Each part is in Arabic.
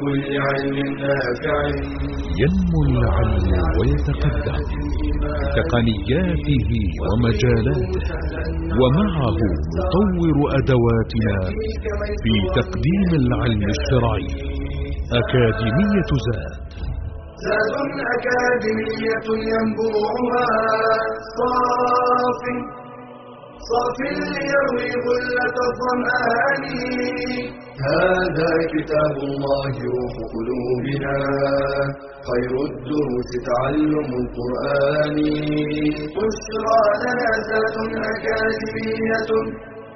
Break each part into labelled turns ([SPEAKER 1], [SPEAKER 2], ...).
[SPEAKER 1] كل علم نافع.
[SPEAKER 2] ينمو العلم ويتقدم. بتقنياته ومجالاته. ومعه نطور أدواتنا في تقديم العلم الشرعي. أكاديمية زاد.
[SPEAKER 1] زاد أكاديمية ينبوعها صاف صاف ليروي غلة الظمآن. هذا كتاب الله روح قلوبنا. خير الدروس تعلم القرآن. بشرى لنا ذات أكاديمية.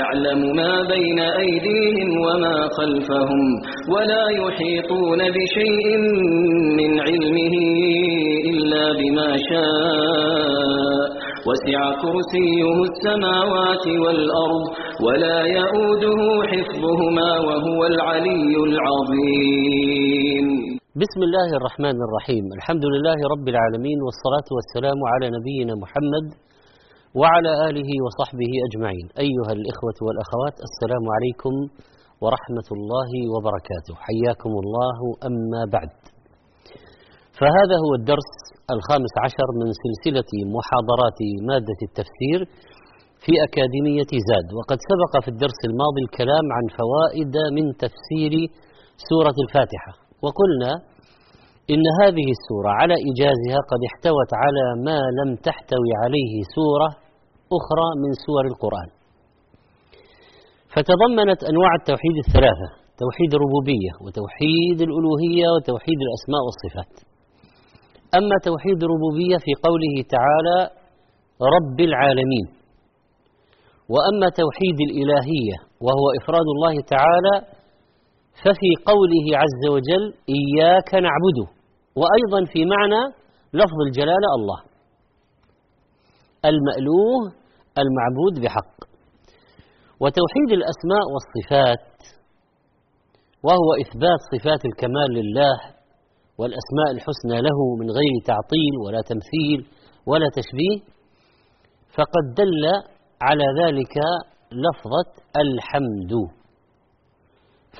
[SPEAKER 3] يعلم ما بين أيديهم وما خلفهم ولا يحيطون بشيء من علمه إلا بما شاء. وسع كرسيه السماوات والأرض ولا يؤوده حفظهما وهو العلي العظيم.
[SPEAKER 4] بسم الله الرحمن الرحيم. الحمد لله رب العالمين والصلاة والسلام على نبينا محمد وعلى آله وصحبه أجمعين. أيها الإخوة والأخوات السلام عليكم ورحمة الله وبركاته. حياكم الله. أما بعد فهذا هو الدرس الخامس عشر من سلسلة محاضرات مادة التفسير في أكاديمية زاد. وقد سبق في الدرس الماضي الكلام عن فوائد من تفسير سورة الفاتحة. وقلنا إن هذه السورة على إيجازها قد احتوت على ما لم تحتوي عليه سورة أخرى من سور القرآن. فتضمنت أنواع التوحيد الثلاثة توحيد الربوبية وتوحيد الألوهية وتوحيد الأسماء والصفات. أما توحيد الربوبية في قوله تعالى رب العالمين. وأما توحيد الإلهية وهو إفراد الله تعالى ففي قوله عز وجل إياك نعبد. وأيضا في معنى لفظ الجلالة الله. المألوه المعبود بحق. وتوحيد الأسماء والصفات وهو إثبات صفات الكمال لله والأسماء الحسنى له من غير تعطيل ولا تمثيل ولا تشبيه فقد دل على ذلك لفظة الحمد.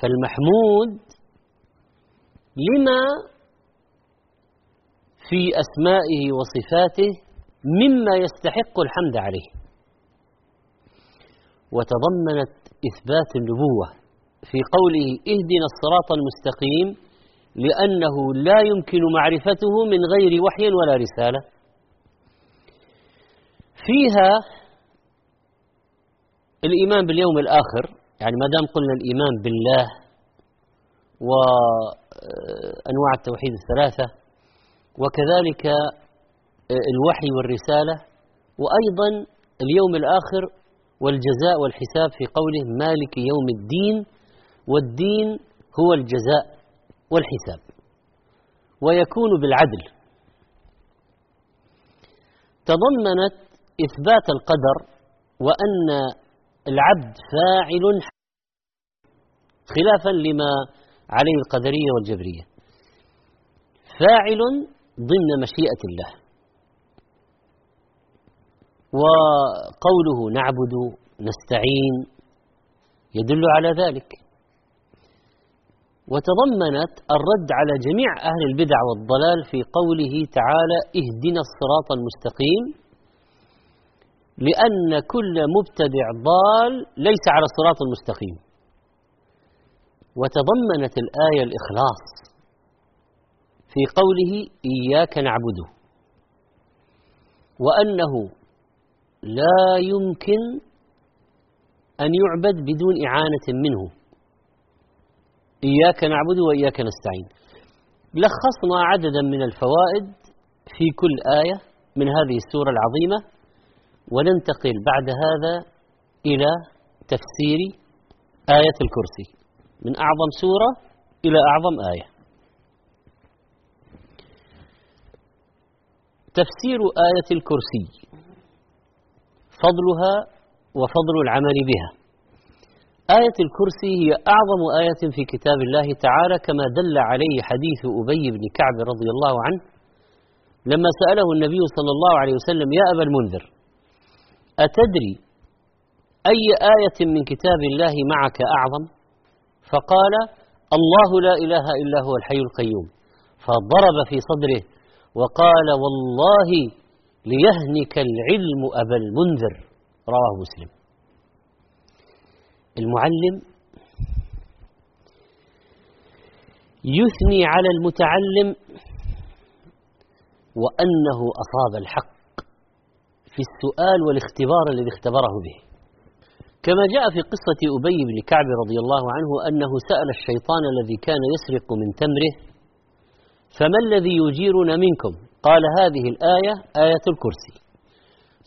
[SPEAKER 4] فالمحمود لما في أسمائه وصفاته مما يستحق الحمد عليه. وتضمنت إثبات النبوة في قوله اهدنا الصراط المستقيم لأنه لا يمكن معرفته من غير وحي ولا رسالة. فيها الإيمان باليوم الآخر يعني ما دام قلنا الإيمان بالله وأنواع التوحيد الثلاثة وكذلك الوحي والرسالة وأيضا اليوم الآخر والجزاء والحساب في قوله مالك يوم الدين والدين هو الجزاء والحساب. ويكون بالعدل. تضمنت إثبات القدر وأن العبد فاعل خلافا لما عليه القدرية والجبرية. فاعل ضمن مشيئة الله. وقوله نعبد نستعين يدل على ذلك. وتضمنت الرد على جميع أهل البدع والضلال في قوله تعالى اهدنا الصراط المستقيم لأن كل مبتدع ضال ليس على الصراط المستقيم. وتضمنت الآية الإخلاص في قوله إياك نعبد وأنه لا يمكن أن يعبد بدون إعانة منه. إياك نعبد وإياك نستعين. لخصنا عددا من الفوائد في كل آية من هذه السورة العظيمة وننتقل بعد هذا إلى تفسير آية الكرسي. من أعظم سورة إلى أعظم آية. تفسير آية الكرسي. فضلها وفضل العمل بها. آية الكرسي هي أعظم آية في كتاب الله تعالى كما دل عليه حديث أبي بن كعب رضي الله عنه لما سأله النبي صلى الله عليه وسلم يا أبا المنذر أتدري أي آية من كتاب الله معك أعظم؟ فقال الله لا إله إلا هو الحي القيوم. فضرب في صدره وقال والله ليهنك العلم أبا المنذر رواه مسلم. المعلم يثني على المتعلم وأنه أصاب الحق في السؤال والاختبار الذي اختبره به. كما جاء في قصة أبي بن كعب رضي الله عنه أنه سأل الشيطان الذي كان يسرق من تمره فما الذي يجيرنا منكم؟ قال هذه الآية آية الكرسي.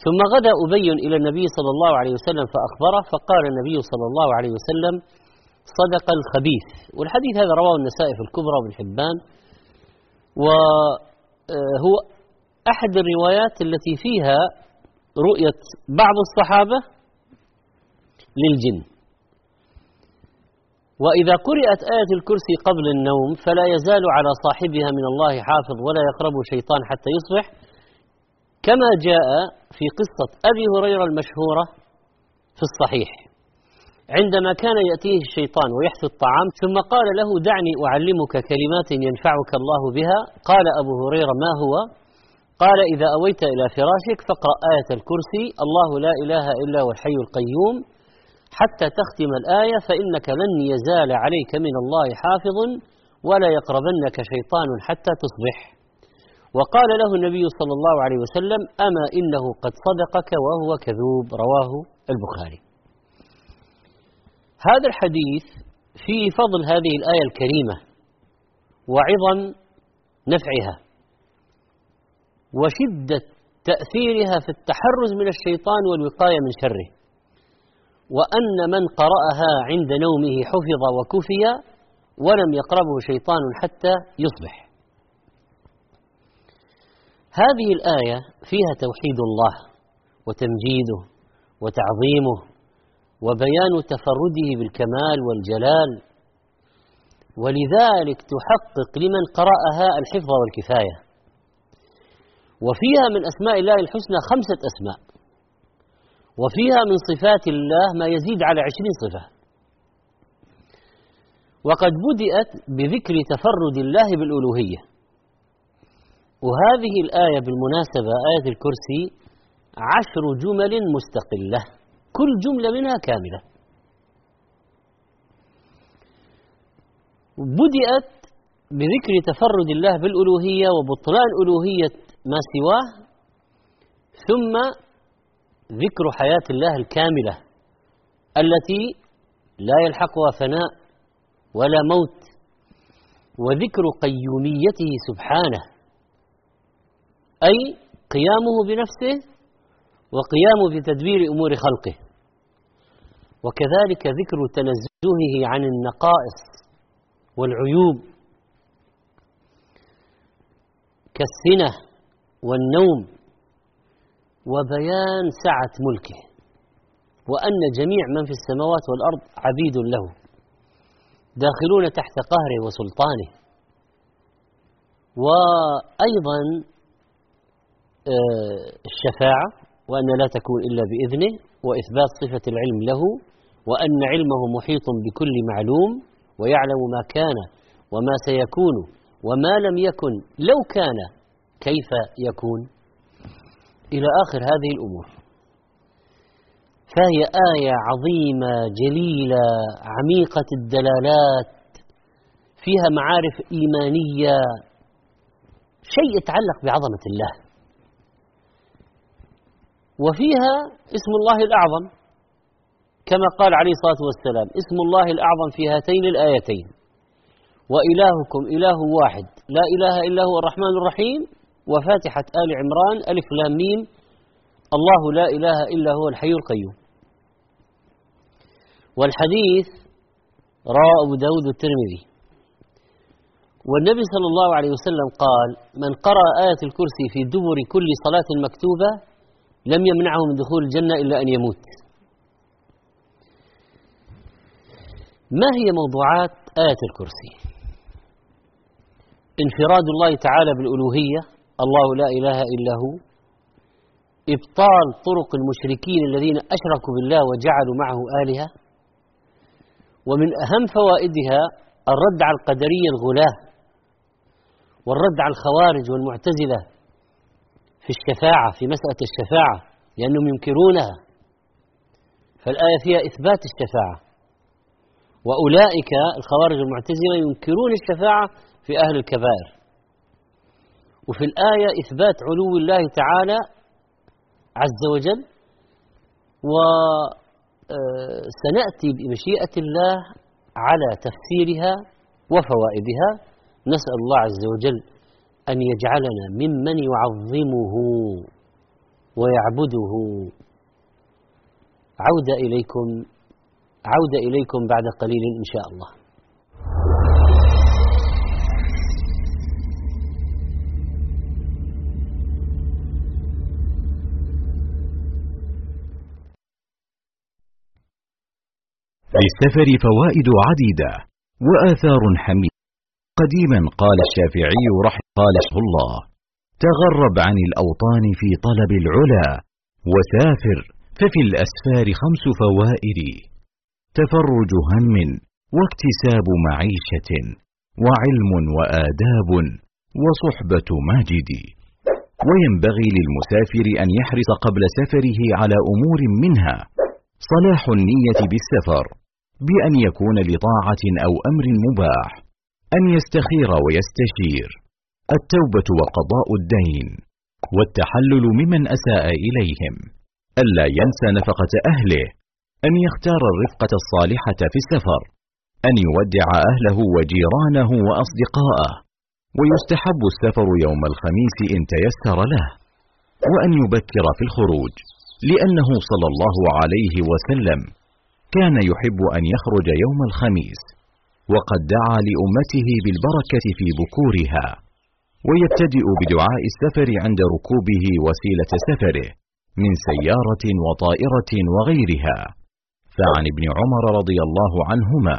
[SPEAKER 4] ثم غدا أبي إلى النبي صلى الله عليه وسلم فأخبره فقال النبي صلى الله عليه وسلم صدق الخبيث. والحديث هذا رواه النسائي في الكبرى وابن حبان. وهو أحد الروايات التي فيها رؤية بعض الصحابة للجن. وإذا قرأت آية الكرسي قبل النوم فلا يزال على صاحبها من الله حافظ ولا يقرب شيطان حتى يصبح. كما جاء في قصة أبي هريرة المشهورة في الصحيح. عندما كان يأتيه الشيطان ويحث الطعام ثم قال له دعني أعلمك كلمات ينفعك الله بها. قال أبو هريرة ما هو؟ قال إذا أويت إلى فراشك فاقرأ آية الكرسي. الله لا إله إلا هو الحي القيوم. حتى تختم الآية فإنك لن يزال عليك من الله حافظ ولا يقربنك شيطان حتى تصبح. وقال له النبي صلى الله عليه وسلم أما إنه قد صدقك وهو كذوب. رواه البخاري. هذا الحديث في فضل هذه الآية الكريمة وعظم نفعها وشدة تأثيرها في التحرز من الشيطان والوقاية من شره. وأن من قرأها عند نومه حفظ وكفي ولم يقربه شيطان حتى يصبح. هذه الآية فيها توحيد الله وتمجيده وتعظيمه وبيان تفرده بالكمال والجلال ولذلك تحقق لمن قرأها الحفظ والكفاية. وفيها من أسماء الله الحسنى خمسة أسماء. وفيها من صفات الله ما يزيد على عشرين صفة. وقد بدأت بذكر تفرد الله بالألوهية. وهذه الآية بالمناسبة آية الكرسي عشر جمل مستقلة. كل جملة منها كاملة. بدأت بذكر تفرد الله بالألوهية وبطلان ألوهية ما سواه ثم ذكر حياة الله الكاملة التي لا يلحقها فناء ولا موت وذكر قيوميته سبحانه أي قيامه بنفسه وقيامه بتدبير أمور خلقه. وكذلك ذكر تنزهه عن النقائص والعيوب كالسنة والنوم وبيان سعة ملكه وأن جميع من في السماوات والأرض عبيد له داخلون تحت قهره وسلطانه. وأيضا آه، الشفاعة وأن لا تكون إلا بإذنه وإثبات صفة العلم له وأن علمه محيط بكل معلوم ويعلم ما كان وما سيكون وما لم يكن لو كان كيف يكون؟ إلى آخر هذه الأمور. فهي آية عظيمة جليلة عميقة الدلالات فيها معارف إيمانية شيء يتعلق بعظمة الله. وفيها اسم الله الأعظم كما قال عليه الصلاة والسلام اسم الله الأعظم في هاتين الآيتين. وإلهكم إله واحد لا إله إلا هو الرحمن الرحيم وفاتحة آل عمران ألف لام ميم الله لا إله إلا هو الحي القيوم. والحديث رواه أبو داود الترمذي والنبي صلى الله عليه وسلم قال من قرأ آية الكرسي في دبر كل صلاة مكتوبة لم يمنعه من دخول الجنة إلا أن يموت. ما هي موضوعات آية الكرسي؟ انفراد الله تعالى بالألوهية الله لا إله إلا هو. إبطال طرق المشركين الذين أشركوا بالله وجعلوا معه آلهة. ومن أهم فوائدها الرد على القدرية الغلاة والرد على الخوارج والمعتزلة في الشفاعة في مسألة الشفاعة لأنهم ينكرونها. فالآية فيها إثبات الشفاعة. وأولئك الخوارج المعتزلة ينكرون الشفاعة في أهل الكبائر. وفي الآية إثبات علو الله تعالى عز وجل وسنأتي بمشيئة الله على تفسيرها وفوائدها. نسأل الله عز وجل أن يجعلنا ممن يعظمه ويعبده. عودة إليكم عودة إليكم بعد قليل إن شاء الله.
[SPEAKER 5] للسفر فوائد عديدة وآثار حميدة. قديما قال الشافعي رحمه الله تغرب عن الأوطان في طلب العلا وسافر ففي الأسفار خمس فوائد تفرج هم واكتساب معيشة وعلم وآداب وصحبة ماجد. وينبغي للمسافر أن يحرص قبل سفره على أمور منها صلاح النية بالسفر بأن يكون لطاعة أو أمر مباح أن يستخير ويستشير. التوبة وقضاء الدين والتحلل ممن أساء إليهم. ألا ينسى نفقة أهله أن يختار الرفقة الصالحة في السفر أن يودع أهله وجيرانه وأصدقاءه ويستحب السفر يوم الخميس إن تيسر له. وأن يبكر في الخروج لأنه صلى الله عليه وسلم كان يحب أن يخرج يوم الخميس وقد دعا لأمته بالبركة في بكورها ويبتدئ بدعاء السفر عند ركوبه وسيلة سفره من سيارة وطائرة وغيرها. فعن ابن عمر رضي الله عنهما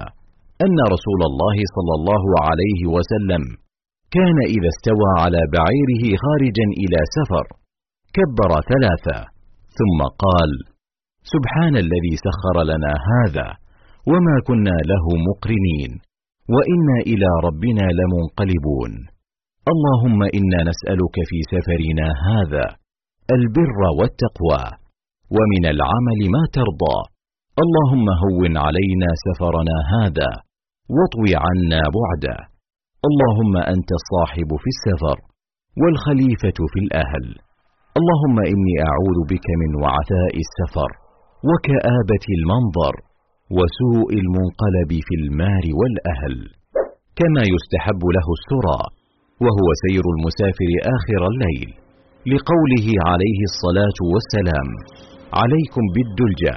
[SPEAKER 5] أن رسول الله صلى الله عليه وسلم كان إذا استوى على بعيره خارجا إلى سفر كبر ثلاثة ثم قال سبحان الذي سخر لنا هذا وما كنا له مقرنين وإنا إلى ربنا لمنقلبون. اللهم إنا نسألك في سفرنا هذا البر والتقوى ومن العمل ما ترضى. اللهم هون علينا سفرنا هذا واطوي عنا بعده. اللهم أنت الصاحب في السفر والخليفة في الأهل. اللهم إني أعوذ بك من وعثاء السفر. وكآبة المنظر وسوء المنقلب في المال والأهل كما يستحب له السرى وهو سير المسافر آخر الليل لقوله عليه الصلاة والسلام عليكم بالدلجة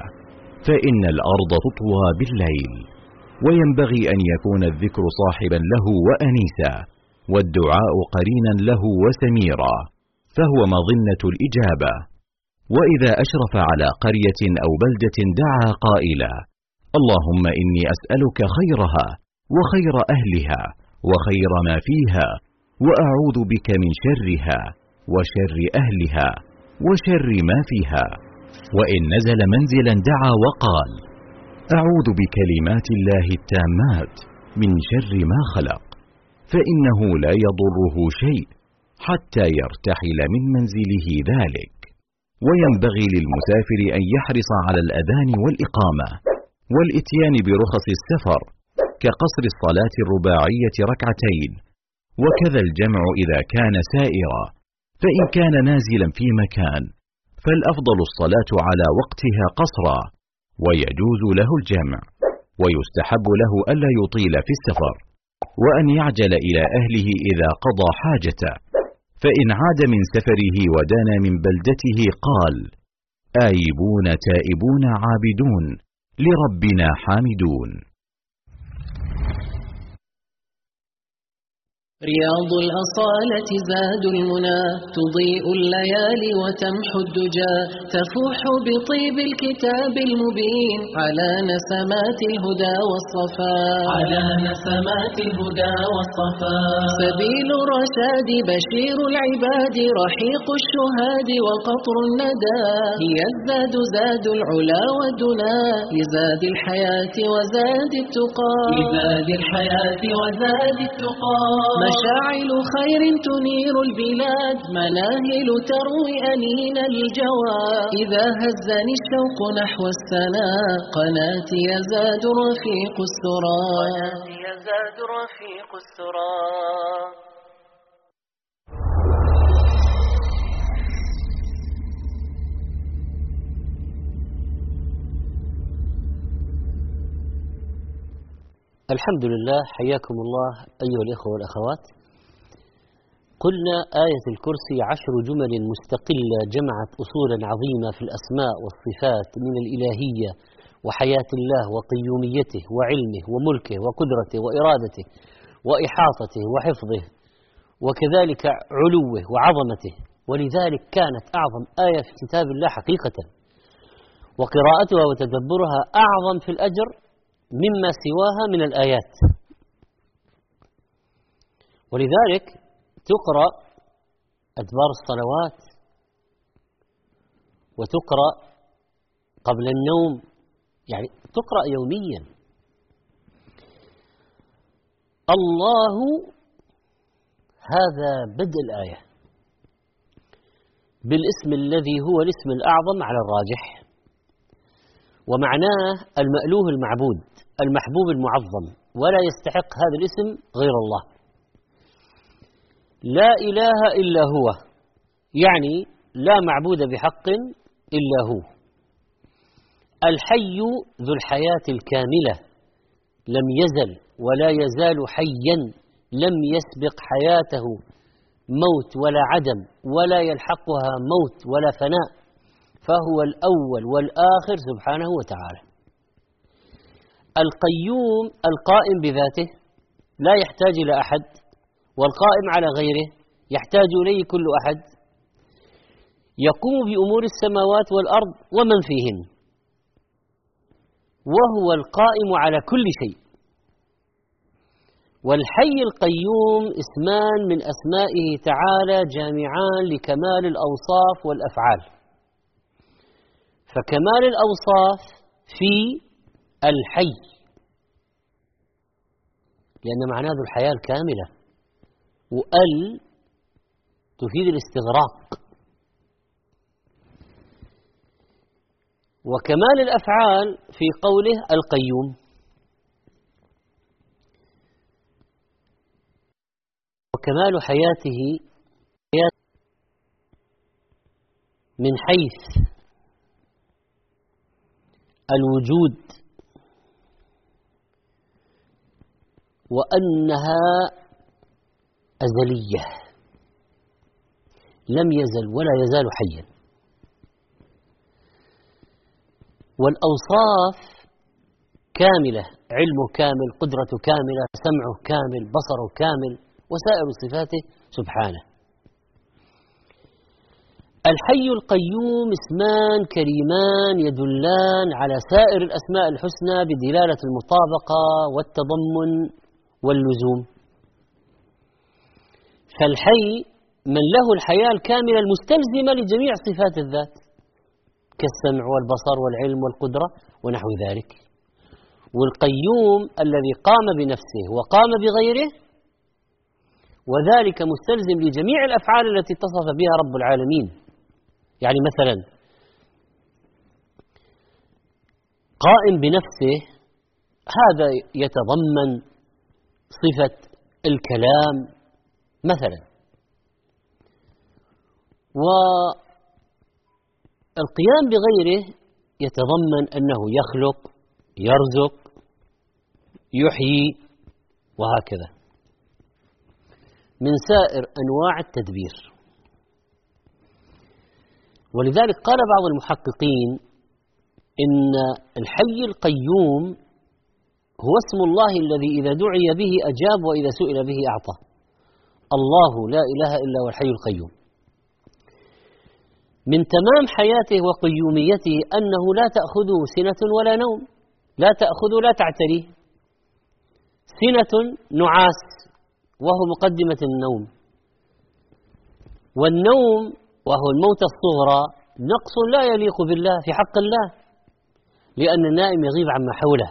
[SPEAKER 5] فإن الأرض تطوى بالليل وينبغي أن يكون الذكر صاحبا له وانيسا والدعاء قرينا له وسميرا فهو مظنة الإجابة. وإذا أشرف على قرية أو بلدة دعا قائلا اللهم إني أسألك خيرها وخير أهلها وخير ما فيها وأعوذ بك من شرها وشر أهلها وشر ما فيها وإن نزل منزلا دعا وقال أعوذ بكلمات الله التامات من شر ما خلق فإنه لا يضره شيء حتى يرتحل من منزله ذلك. وينبغي للمسافر أن يحرص على الأذان والإقامة والإتيان برخص السفر كقصر الصلاة الرباعية ركعتين وكذا الجمع إذا كان سائرا. فإن كان نازلا في مكان فالأفضل الصلاة على وقتها قصرا ويجوز له الجمع ويستحب له ألا يطيل في السفر وأن يعجل إلى أهله إذا قضى حاجته. فإن عاد من سفره ودنا من بلدته قال آيبون تائبون عابدون لربنا حامدون.
[SPEAKER 6] رياض الأصالة زاد المنى تضيء الليالي وتمحو الدجى تفوح بطيب الكتاب المبين على نسمات الهدى والصفاء على نسمات الهدى والصفاء سبيل الرشاد بشير العباد رحيق الشهاد وقطر الندى. هي الزاد زاد العلا والدنا لزاد الحياة وزاد التقى. لزاد الحياة وزاد التقى. مشاعل خير تنير البلاد مناهل تروي أنين الجوى. إذا هزني الشوق نحو السناء قناتي يزاد رفيق السرى. قناتي يزاد رفيق السرى.
[SPEAKER 4] الحمد لله حياكم الله أيها الإخوة والأخوات. قلنا آية الكرسي عشر جمل مستقلة جمعت أصولا عظيمة في الأسماء والصفات من الإلهية وحياة الله وقيوميته وعلمه وملكه وقدرته وإرادته وإحاطته وحفظه وكذلك علوه وعظمته. ولذلك كانت أعظم آية في كتاب الله حقيقة. وقراءتها وتدبرها أعظم في الأجر مما سواها من الآيات. ولذلك تقرأ أدبار الصلوات وتقرأ قبل النوم يعني تقرأ يوميا. الله هذا بدء الآية بالاسم الذي هو الاسم الأعظم على الراجح. ومعناه المألوه المعبود المحبوب المعظم ولا يستحق هذا الاسم غير الله. لا إله إلا هو يعني لا معبود بحق إلا هو. الحي ذو الحياة الكاملة لم يزل ولا يزال حيا لم يسبق حياته موت ولا عدم ولا يلحقها موت ولا فناء. فهو الأول والآخر سبحانه وتعالى. القيوم القائم بذاته لا يحتاج إلى أحد والقائم على غيره يحتاج إليه كل أحد. يقوم بأمور السماوات والأرض ومن فيهن. وهو القائم على كل شيء. والحي القيوم اسمان من أسمائه تعالى جامعان لكمال الأوصاف والأفعال. فكمال الأوصاف في الحي. لأن معناه ذو الحياة الكاملة. وأل تفيد الاستغراق. وكمال الأفعال في قوله القيوم. وكمال حياته من حيث الوجود وأنها أزلية لم يزل ولا يزال حيا. والأوصاف كاملة علمه كامل قدرته كاملة سمعه كامل بصره كامل وسائر صفاته سبحانه. الحي القيوم اسمان كريمان يدلان على سائر الأسماء الحسنى بدلالة المطابقة والتضمن واللزوم. فالحي من له الحياة الكاملة المستلزمة لجميع صفات الذات كالسمع والبصر والعلم والقدرة ونحو ذلك. والقيوم الذي قام بنفسه وقام بغيره وذلك مستلزم لجميع الأفعال التي اتصف بها رب العالمين. يعني مثلا قائم بنفسه هذا يتضمن صفة الكلام مثلا. والقيام بغيره يتضمن أنه يخلق يرزق يحيي وهكذا. من سائر أنواع التدبير. ولذلك قال بعض المحققين إن الحي القيوم هو اسم الله الذي إذا دعي به أجاب وإذا سئل به أعطى. الله لا إله إلا هو الحي القيوم. من تمام حياته وقيوميته أنه لا تأخذه سنة ولا نوم. لا تأخذه لا تعتريه سنة نعاس وهو مقدمة النوم. والنوم وهو الموت الصغرى نقص لا يليق بالله في حق الله لأن النائم يغيب عما حوله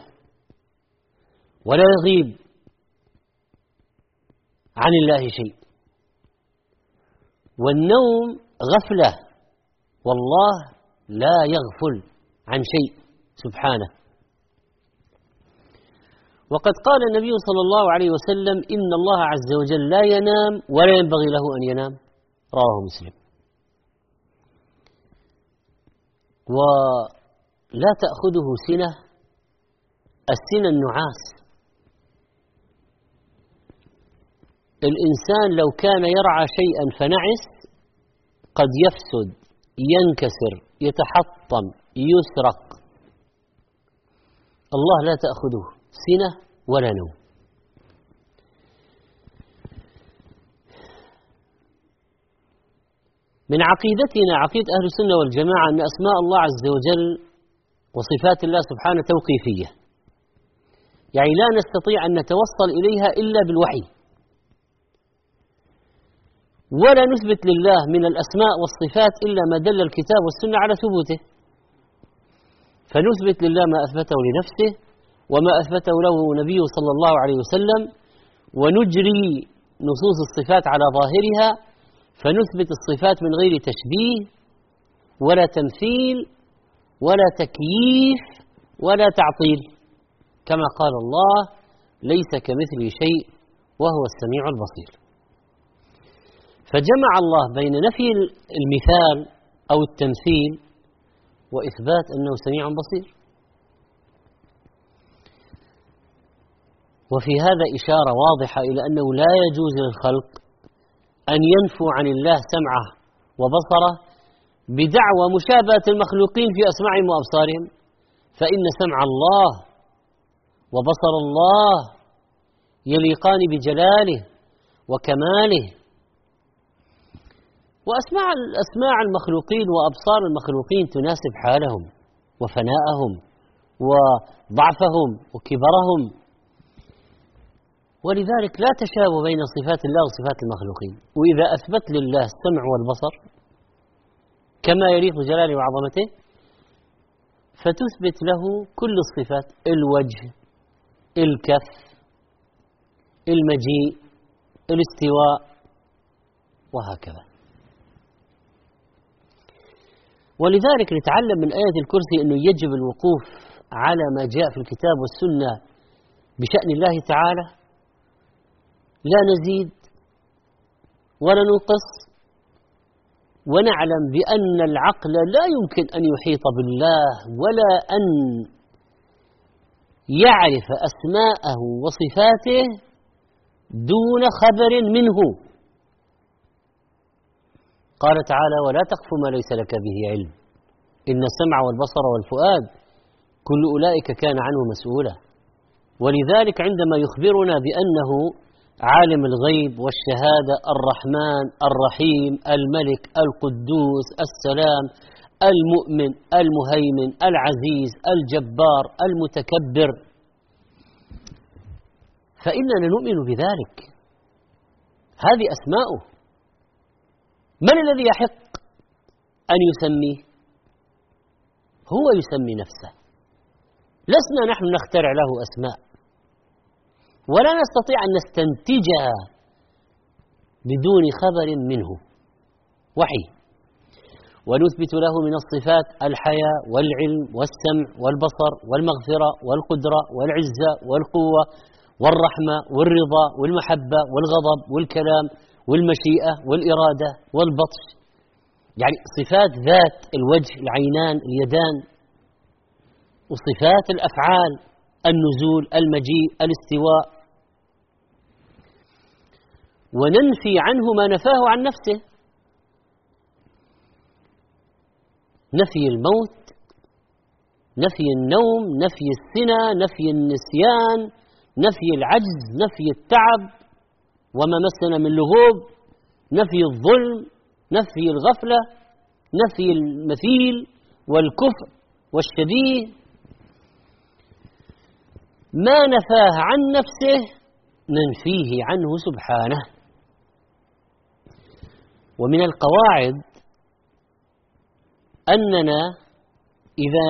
[SPEAKER 4] ولا يغيب عن الله شيء. والنوم غفلة والله لا يغفل عن شيء سبحانه. وقد قال النبي صلى الله عليه وسلم إن الله عز وجل لا ينام ولا ينبغي له أن ينام. رواه مسلم. ولا تأخذه سنة السنة النعاس. الإنسان لو كان يرعى شيئا فنعس قد يفسد ينكسر يتحطم يسرق. الله لا تأخذه سنة ولا نوم. من عقيدتنا عقيدة أهل السنة والجماعة أن أسماء الله عز وجل وصفات الله سبحانه توقيفية. يعني لا نستطيع أن نتوصل إليها إلا بالوحي. ولا نثبت لله من الأسماء والصفات إلا ما دل الكتاب والسنة على ثبوته. فنثبت لله ما أثبته لنفسه وما أثبته له نبيه صلى الله عليه وسلم ونجري نصوص الصفات على ظاهرها فنثبت الصفات من غير تشبيه ولا تمثيل ولا تكييف ولا تعطيل. كما قال الله ليس كمثله شيء وهو السميع البصير. فجمع الله بين نفي المثال أو التمثيل وإثبات أنه سميع بصير. وفي هذا إشارة واضحة إلى أنه لا يجوز للخلق أن ينفوا عن الله سمعه وبصره بدعوى مشابهة المخلوقين في أسماعهم وأبصارهم فإن سمع الله وبصر الله يليقان بجلاله وكماله. وأسماع أسماع المخلوقين وأبصار المخلوقين تناسب حالهم وفناءهم وضعفهم وكبرهم ولذلك لا تشابه بين صفات الله وصفات المخلوقين. وإذا أثبت لله السمع والبصر كما يليق بجلاله وعظمته فتثبت له كل الصفات الوجه الكف المجيء الاستواء وهكذا. ولذلك نتعلم من آية الكرسي أنه يجب الوقوف على ما جاء في الكتاب والسنة بشأن الله تعالى لا نزيد ولا ننقص. ونعلم بأن العقل لا يمكن أن يحيط بالله ولا أن يعرف أسماءه وصفاته دون خبر منه. قال تعالى ولا تقف ما ليس لك به علم. إن السمع والبصر والفؤاد كل أولئك كان عنه مسؤولا. ولذلك عندما يخبرنا بأنه عالم الغيب والشهادة الرحمن الرحيم الملك القدوس السلام المؤمن المهيمن العزيز الجبار المتكبر. فإننا نؤمن بذلك. هذه أسماؤه. من الذي يحق أن يسميه؟ هو يسمي نفسه. لسنا نحن نخترع له أسماء. ولا نستطيع أن نستنتجها بدون خبر منه. وحي. ونثبت له من الصفات الحياة والعلم والسمع والبصر والمغفرة والقدرة والعزة والقوة والرحمة والرضا والمحبة والغضب والكلام والمشيئة والإرادة والبطش. يعني صفات ذات الوجه العينان اليدان. وصفات الأفعال النزول المجيء الاستواء. وننفي عنه ما نفاه عن نفسه. نفي الموت نفي النوم نفي السنة نفي النسيان نفي العجز نفي التعب وما مسنا من لغوب نفي الظلم نفي الغفلة نفي المثيل والكفر والشبيه. ما نفاه عن نفسه ننفيه عنه سبحانه. ومن القواعد أننا إذا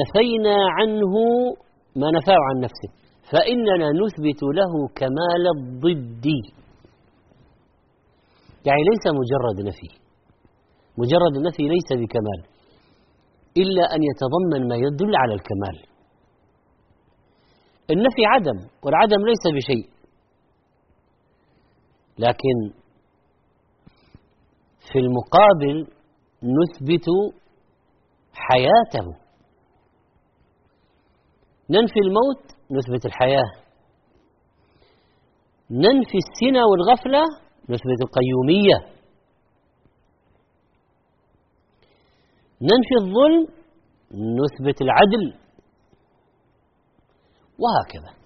[SPEAKER 4] نفينا عنه ما نفاه عن نفسه فإننا نثبت له كمال الضد. يعني ليس مجرد نفي مجرد النفي ليس بكمال إلا أن يتضمن ما يدل على الكمال. النفي عدم والعدم ليس بشيء. لكن في المقابل نثبت حياته. ننفي الموت نثبت الحياة. ننفي السنة والغفلة نثبت القيومية. ننفي الظلم نثبت العدل. وهكذا.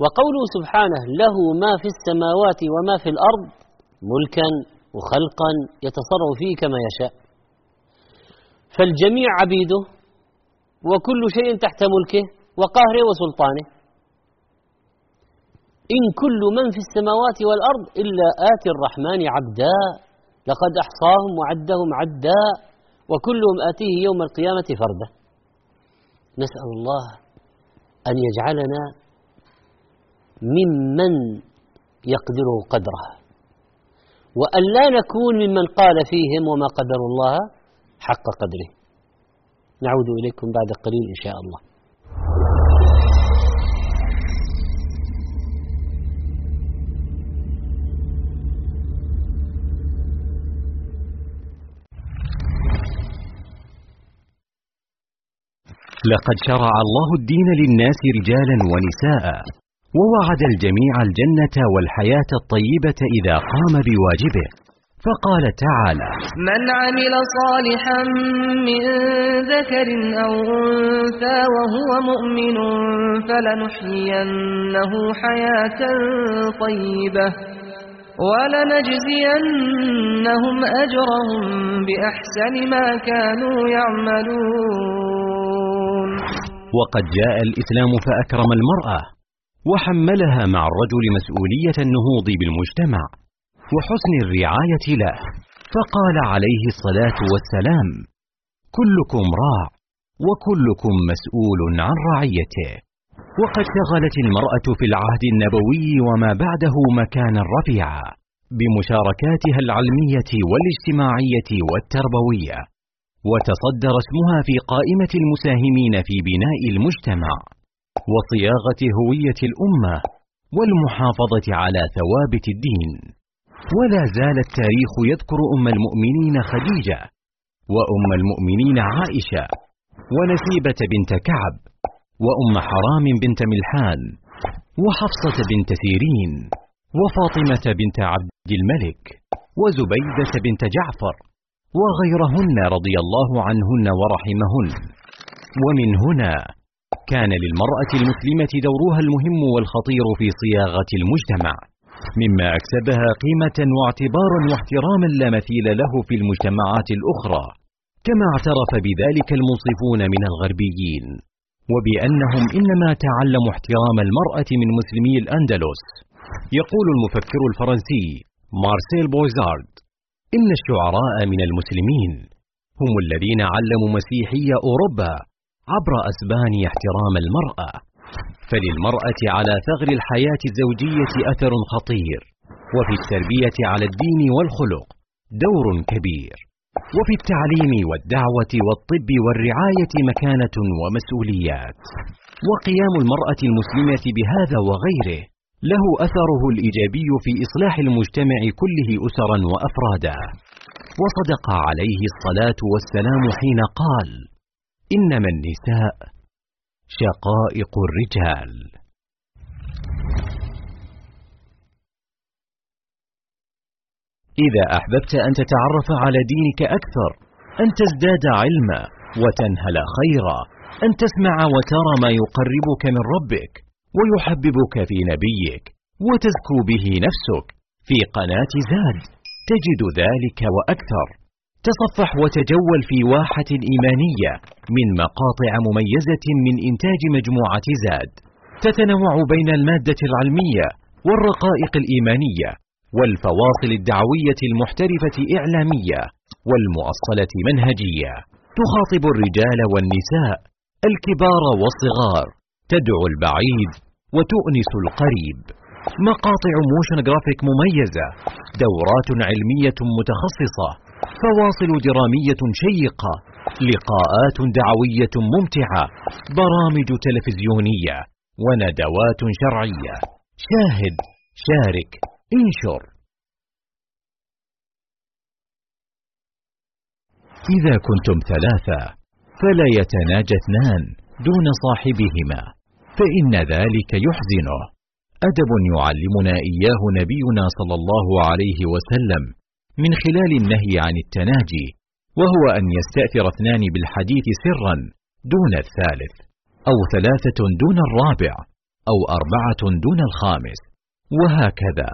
[SPEAKER 4] وقوله سبحانه له ما في السماوات وما في الأرض ملكا وخلقا يتصرف فيه كما يشاء. فالجميع عبيده وكل شيء تحت ملكه وقهره وسلطانه. إن كل من في السماوات والأرض إلا آتي الرحمن عبدا لقد أحصاهم وعدهم عدا وكلهم آتيه يوم القيامة فردا. نسأل الله أن يجعلنا ممن يقدره قدره. وأن لا نكون ممن قال فيهم وما قدر الله حق قدره. نعود إليكم بعد قليل إن شاء الله.
[SPEAKER 5] لقد شرع الله الدين للناس رجالا ونساء. ووعد الجميع الجنة والحياة الطيبة إذا قام بواجبه. فقال تعالى
[SPEAKER 7] من عمل صالحا من ذكر أو أنثى وهو مؤمن فلنحيينه حياة طيبة ولنجزينهم أجرهم بأحسن ما كانوا يعملون.
[SPEAKER 5] وقد جاء الإسلام فأكرم المرأة وحملها مع الرجل مسؤولية النهوض بالمجتمع وحسن الرعاية له. فقال عليه الصلاة والسلام كلكم راع وكلكم مسؤول عن رعيته. وقد شغلت المرأة في العهد النبوي وما بعده مكانا رفيعا بمشاركاتها العلمية والاجتماعية والتربوية. وتصدر اسمها في قائمة المساهمين في بناء المجتمع. وصياغة هوية الأمة والمحافظة على ثوابت الدين. ولا زال التاريخ يذكر أم المؤمنين خديجة وأم المؤمنين عائشة ونسيبة بنت كعب وأم حرام بنت ملحان وحفصة بنت سيرين وفاطمة بنت عبد الملك وزبيدة بنت جعفر وغيرهن رضي الله عنهن ورحمهن. ومن هنا كان للمرأة المسلمة دورها المهم والخطير في صياغة المجتمع مما أكسبها قيمة واعتبارا واحتراما لا مثيل له في المجتمعات الأخرى كما اعترف بذلك المنصفون من الغربيين وبأنهم إنما تعلموا احترام المرأة من مسلمي الأندلس. يقول المفكر الفرنسي مارسيل بوزارد إن الشعراء من المسلمين هم الذين علموا مسيحي أوروبا عبر أسبان احترام المرأة. فللمرأة على ثغر الحياة الزوجية أثر خطير. وفي التربية على الدين والخلق دور كبير. وفي التعليم والدعوة والطب والرعاية مكانة ومسؤوليات. وقيام المرأة المسلمة بهذا وغيره له أثره الإيجابي في إصلاح المجتمع كله أسرا وأفرادا. وصدق عليه الصلاة والسلام حين قال إنما النساء شقائق الرجال. إذا أحببت أن تتعرف على دينك أكثر أن تزداد علما وتنهل خيرا أن تسمع وترى ما يقربك من ربك ويحببك في نبيك وتزكو به نفسك في قناة زاد تجد ذلك وأكثر. تصفح وتجول في واحة إيمانية من مقاطع مميزة من إنتاج مجموعة زاد. تتنوع بين المادة العلمية والرقائق الإيمانية والفواصل الدعوية المحترفة إعلامية والمؤصلة منهجية. تخاطب الرجال والنساء الكبار والصغار تدعو البعيد وتؤنس القريب. مقاطع motion graphic مميزة دورات علمية متخصصة فواصل درامية شيقة لقاءات دعوية ممتعة برامج تلفزيونية وندوات شرعية. شاهد شارك انشر. إذا كنتم ثلاثة فلا يتناجى اثنان دون صاحبهما فإن ذلك يحزنه. أدب يعلمنا إياه نبينا صلى الله عليه وسلم. من خلال النهي عن التناجي وهو أن يستأثر اثنان بالحديث سرا دون الثالث أو ثلاثة دون الرابع أو أربعة دون الخامس. وهكذا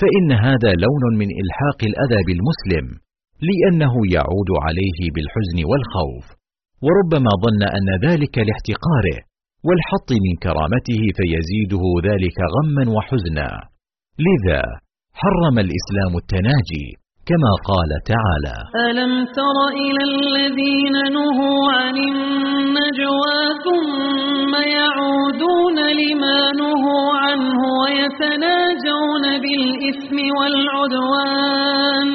[SPEAKER 5] فإن هذا لون من إلحاق الأذى بالمسلم لأنه يعود عليه بالحزن والخوف. وربما ظن أن ذلك لاحتقاره والحط من كرامته فيزيده ذلك غما وحزنا. لذا حرم الإسلام التناجي كما قال تعالى
[SPEAKER 7] ألم تر إلى الذين نهوا عن النجوى ثم يعودون لما نهوا عنه ويتناجون بالإثم والعدوان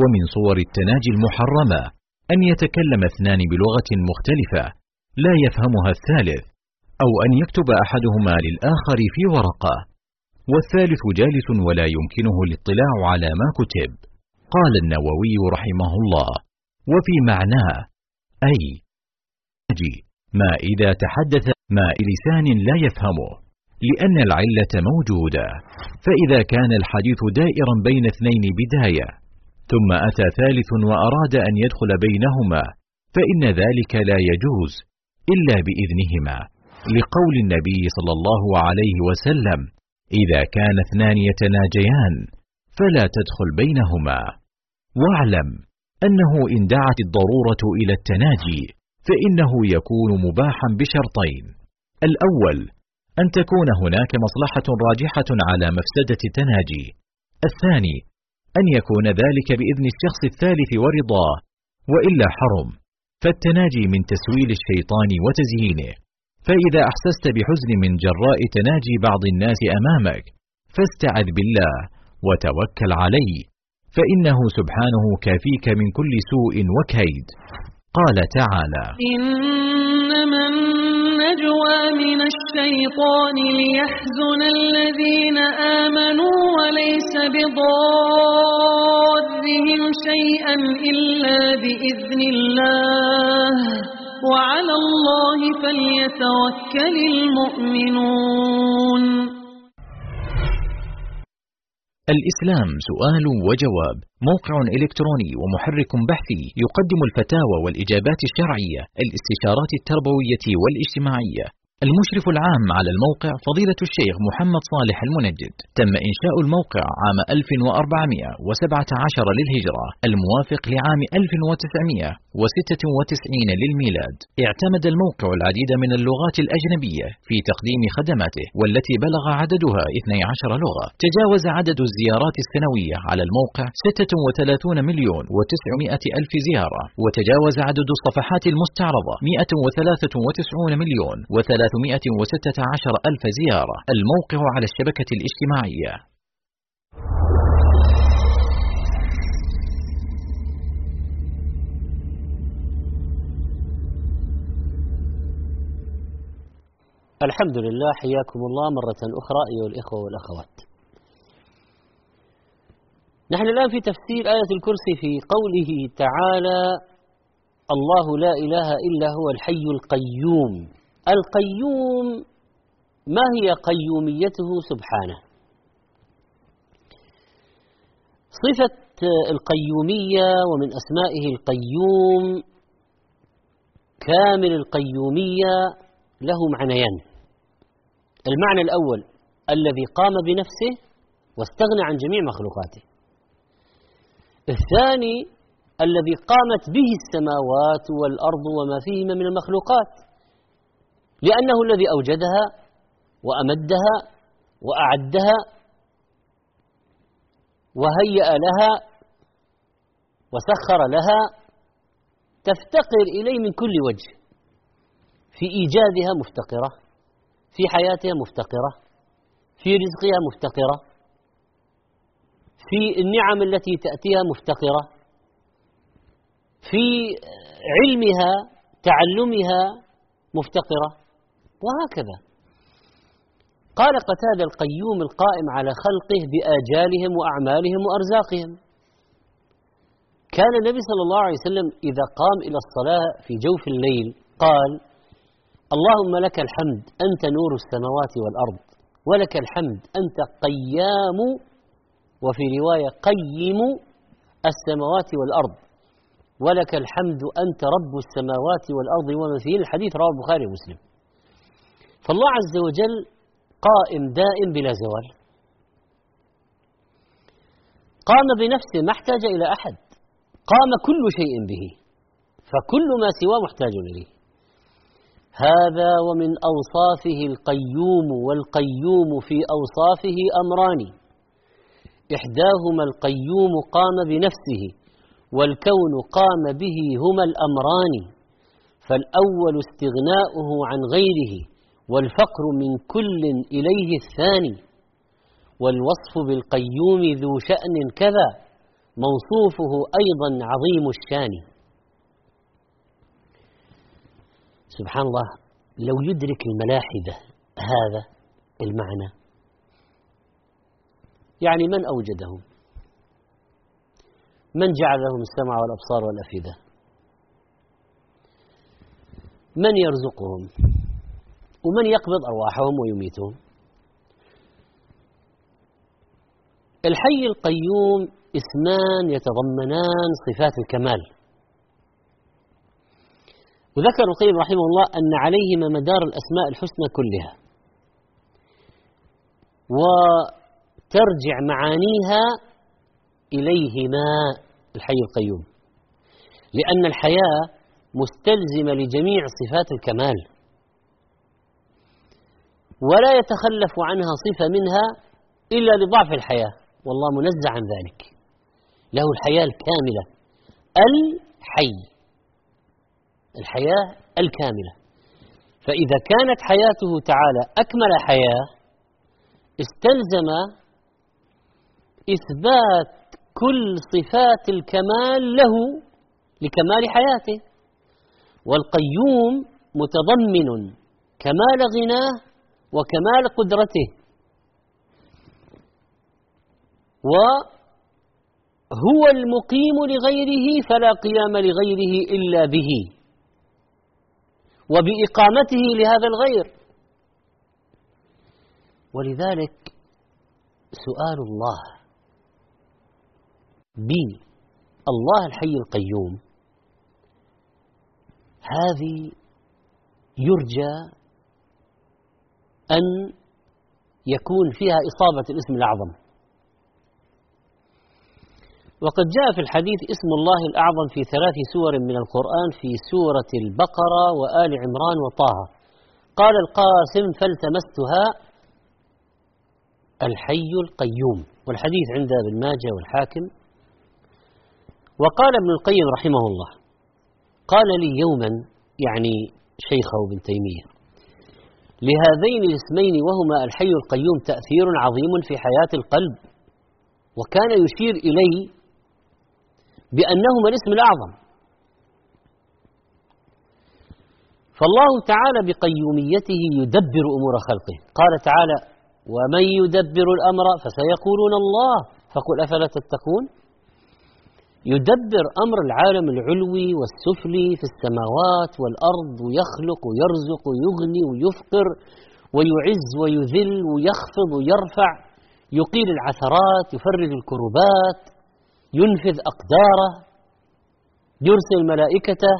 [SPEAKER 5] ومن صور التناجي المحرمة أن يتكلم اثنان بلغة مختلفة لا يفهمها الثالث أو أن يكتب أحدهما للآخر في ورقة والثالث جالس ولا يمكنه الاطلاع على ما كتب قال النووي رحمه الله وفي معناه أي ما إذا تحدث ما لسان لا يفهمه لأن العلة موجودة فإذا كان الحديث دائرا بين اثنين بداية ثم أتى ثالث وأراد أن يدخل بينهما فإن ذلك لا يجوز إلا بإذنهما. لقول النبي صلى الله عليه وسلم إذا كان اثنان يتناجيان فلا تدخل بينهما. واعلم أنه إن دعت الضرورة إلى التناجي فإنه يكون مباحا بشرطين. الأول أن تكون هناك مصلحة راجحة على مفسدة التناجي الثاني أن يكون ذلك بإذن الشخص الثالث ورضاه وإلا حرم. فالتناجي من تسويل الشيطان وتزيينه. فإذا أحسست بحزن من جراء تناجي بعض الناس أمامك فاستعذ بالله وتوكل عليه. فإنه سبحانه كافيك من كل سوء وكيد. قال تعالى
[SPEAKER 7] إنما النجوى من الشيطان ليحزن الذين آمنوا وليس بضارهم شيئا إلا بإذن الله. وعلى الله فليتوكل المؤمنون.
[SPEAKER 5] الإسلام سؤال وجواب. موقع إلكتروني ومحرك بحثي يقدم الفتاوى والإجابات الشرعية الاستشارات التربوية والاجتماعية. المشرف العام على الموقع فضيلة الشيخ محمد صالح المنجد. تم إنشاء الموقع عام 1417 للهجرة الموافق لعام 1996 للميلاد. اعتمد الموقع العديد من اللغات الأجنبية في تقديم خدماته والتي بلغ عددها 12 لغة. تجاوز عدد الزيارات السنوية على الموقع 36 مليون و900 ألف زيارة وتجاوز عدد الصفحات المستعرضة 193 مليون و3 316 ألف زيارة. الموقع على الشبكة الاجتماعية.
[SPEAKER 4] الحمد لله حياكم الله مرة أخرى أيها الإخوة والأخوات. نحن الآن في تفسير آية الكرسي في قوله تعالى الله لا إله إلا هو الحي القيوم. القيوم ما هي قيوميته؟ سبحانه. صفة القيومية ومن أسمائه القيوم كامل القيومية له معنيان. المعنى الأول الذي قام بنفسه واستغنى عن جميع مخلوقاته. الثاني الذي قامت به السماوات والأرض وما فيهما من المخلوقات. لأنه الذي أوجدها وأمدها وأعدها وهيأ لها وسخر لها تفتقر إليه من كل وجه في ايجادها مفتقرة في حياتها مفتقرة في رزقها مفتقرة في النعم التي تأتيها مفتقرة في علمها تعلمها مفتقرة. وهكذا. قال قتادة القيوم القائم على خلقه بآجالهم وأعمالهم وأرزاقهم. كان النبي صلى الله عليه وسلم إذا قام إلى الصلاة في جوف الليل قال اللهم لك الحمد أنت نور السماوات والأرض ولك الحمد أنت قيام وفي رواية قيم السماوات والأرض ولك الحمد أنت رب السماوات والأرض وما فيه الحديث رواه البخاري ومسلم. فالله عز وجل قائم دائم بلا زوال. قام بنفسه ما احتاج إلى أحد. قام كل شيء به. فكل ما سواه محتاج إليه. هذا ومن أوصافه القيوم والقيوم في أوصافه أمران. إحداهما القيوم قام بنفسه والكون قام به هما الأمران. فالأول استغناؤه عن غيره. والفقر من كل إليه الثاني والوصف بالقيوم ذو شأن كذا موصوفه أيضا عظيم الشان. سبحان الله لو يدرك الملاحدة هذا المعنى يعني من أوجدهم؟ من جعل لهم السمع والأبصار والأفئدة؟ من يرزقهم؟ ومن يقبض أرواحهم ويميتهم الحي القيوم اسمان يتضمنان صفات الكمال. وذكر القيم رحمه الله أن عليهما مدار الأسماء الحسنى كلها. وترجع معانيها إليهما الحي القيوم. لأن الحياة مستلزمة لجميع صفات الكمال. ولا يتخلف عنها صفة منها إلا لضعف الحياة. والله منزع عن ذلك. له الحياة الكاملة. الحي. الحياة الكاملة. فإذا كانت حياته تعالى أكمل حياة استلزم إثبات كل صفات الكمال له لكمال حياته. والقيوم متضمن كمال غناه وكمال قدرته. وهو المقيم لغيره فلا قيام لغيره إلا به. وبإقامته لهذا الغير. ولذلك سؤال الله بالله الحي القيوم. هذه يرجى أن يكون فيها إصابة الاسم الأعظم. وقد جاء في الحديث اسم الله الأعظم في ثلاث سور من القرآن في سورة البقرة وآل عمران وطه. قال القاسم فالتمستها الحي القيوم. والحديث عند ابن ماجه والحاكم. وقال ابن القيم رحمه الله قال لي يوما يعني شيخه ابن تيمية لهذين الاسمين وهما الحي القيوم تأثير عظيم في حياة القلب وكان يشير إليه بأنهما الاسم الأعظم. فالله تعالى بقيوميته يدبر أمور خلقه. قال تعالى ومن يدبر الأمر فسيقولون الله. فقل أفلا تتقون؟ يدبر أمر العالم العلوي والسفلي في السماوات والأرض ويخلق ويرزق ويغني ويفقر ويعز ويذل ويخفض ويرفع يقيل العثرات يفرج الكربات ينفذ أقداره يرسل ملائكته.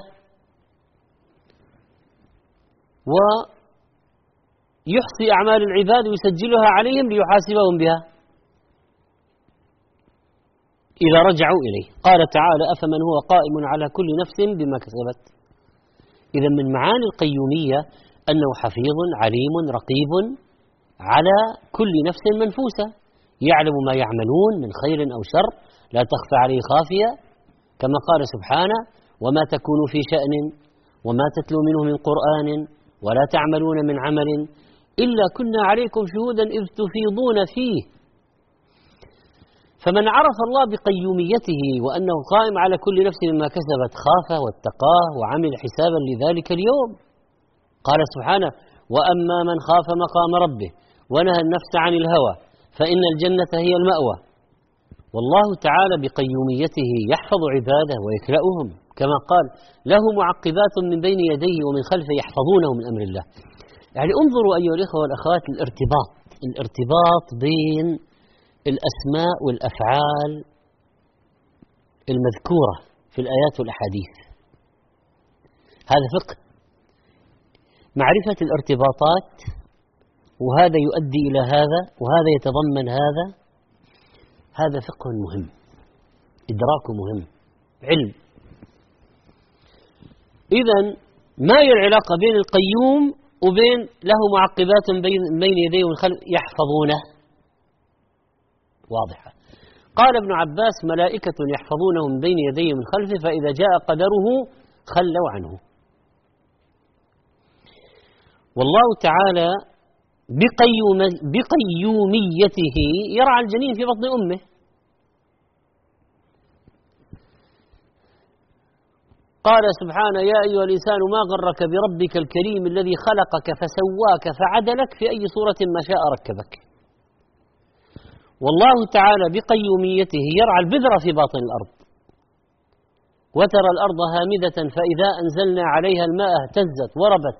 [SPEAKER 4] يحصي أعمال العباد ويسجلها عليهم ليحاسبهم بها. إذا رجعوا إليه. قال تعالى أفمن هو قائم على كل نفس بما كسبت؟ إذا من معاني القيومية أنه حفيظ عليم رقيب على كل نفس منفوسة. يعلم ما يعملون من خير أو شر لا تخفى عليه خافية. كما قال سبحانه وما تكون في شأن وما تتلو منه من قرآن ولا تعملون من عمل إلا كنا عليكم شهودا إذ تفيضون فيه. فمن عرف الله بقيوميته وأنه قائم على كل نفس مما كسبت خاف واتقاه وعمل حسابا لذلك اليوم. قال سبحانه وأما من خاف مقام ربه ونهى النفس عن الهوى فإن الجنة هي المأوى. والله تعالى بقيوميته يحفظ عباده ويكلأهم كما قال له معقبات من بين يديه ومن خلفه يحفظونه من أمر الله. يعني انظروا أيها الإخوة والأخوات الارتباط الارتباط بين الأسماء والأفعال المذكورة في الآيات والأحاديث. هذا فقه. معرفة الارتباطات وهذا يؤدي إلى هذا وهذا يتضمن هذا هذا فقه مهم. إدراك مهم. علم. إذا ما هي العلاقة بين القيوم وبين له معقبات بين يديه ومن خلف يحفظونه. واضحة. قال ابن عباس ملائكة يحفظونه من بين يديه ومن خلفه فإذا جاء قدره خلوا عنه. والله تعالى بقيوم بقيوميته يرعى الجنين في بطن أمه. قال سبحانه يا أيها الإنسان ما غرك بربك الكريم الذي خلقك فسواك فعدلك؟ في أي صورة ما شاء ركبك. والله تعالى بقيوميته يرعى البذرة في باطن الأرض. وترى الأرض هامدة فإذا أنزلنا عليها الماء اهتزت وربت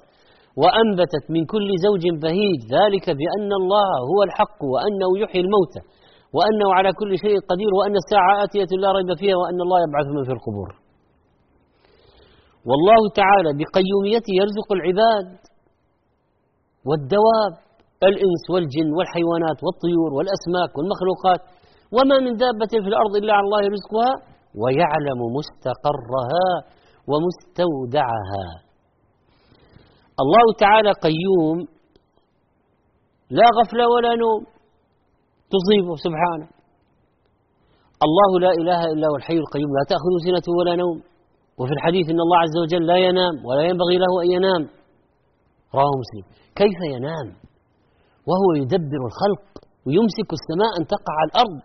[SPEAKER 4] وأنبتت من كل زوج بهيج. ذلك بأن الله هو الحق وأنه يحيي الموتى وأنه على كل شيء قدير وأن الساعة آتية لا ريب فيها وأن الله يبعث من في القبور. والله تعالى بقيوميته يرزق العباد والدواب الإنس والجن والحيوانات والطيور والأسماك والمخلوقات وما من دابة في الأرض إلا على الله رزقها ويعلم مستقرها ومستودعها. الله تعالى قيوم لا غفلة ولا نوم تصيبه سبحانه. الله لا إله إلا هو الحي القيوم لا تأخذ سنة ولا نوم. وفي الحديث إن الله عز وجل لا ينام ولا ينبغي له أن ينام. رواه مسلم. كيف ينام؟ وهو يدبر الخلق ويمسك السماء أن تقع على الأرض.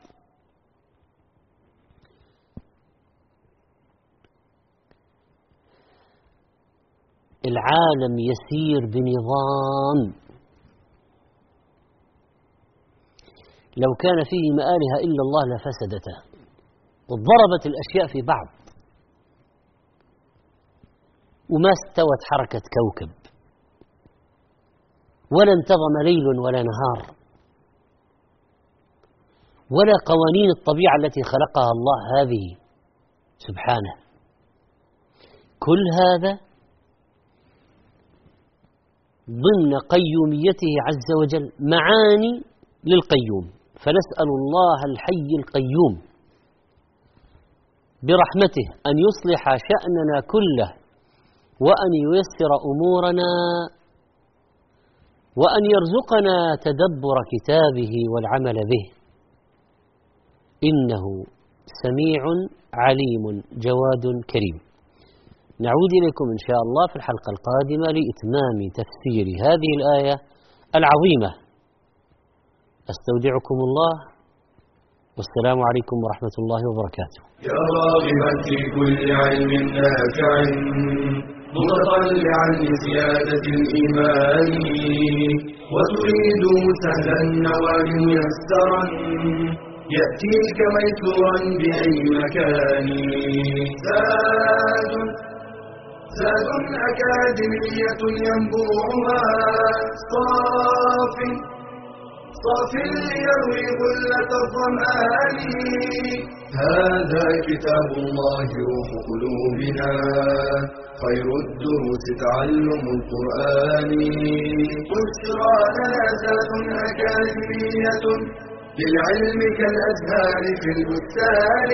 [SPEAKER 4] العالم يسير بنظام. لو كان فيه مآلهة إلا الله لفسدتا وضربت الأشياء في بعض. وما استوت حركة كوكب. ولا انتظم ليل ولا نهار. ولا قوانين الطبيعة التي خلقها الله هذه. سبحانه. كل هذا ضمن قيوميته عز وجل. معاني للقيوم. فنسأل الله الحي القيوم برحمته أن يصلح شأننا كله وأن ييسر أمورنا وأن يرزقنا تدبر كتابه والعمل به. إنه سميع عليم جواد كريم. نعود إليكم إن شاء الله في الحلقة القادمة لإتمام تفسير هذه الآية العظيمة. أستودعكم الله. والسلام عليكم ورحمة الله وبركاته.
[SPEAKER 1] يا راغبا في كل علم نافع. متطلعا لزيادة الإيمان وتريد سهلا النوال ميسرا يأتيك ميسورا بأي مكان؟ زاد زاد أكاديمية ينبوعها صاف صاف يروي غلة الظمآن. هذا كتاب الله روح قلوبنا. خير الدروس تعلم القرآن. بشرى لنا ذات أكاديمية للعلم كالأزهار في البستان.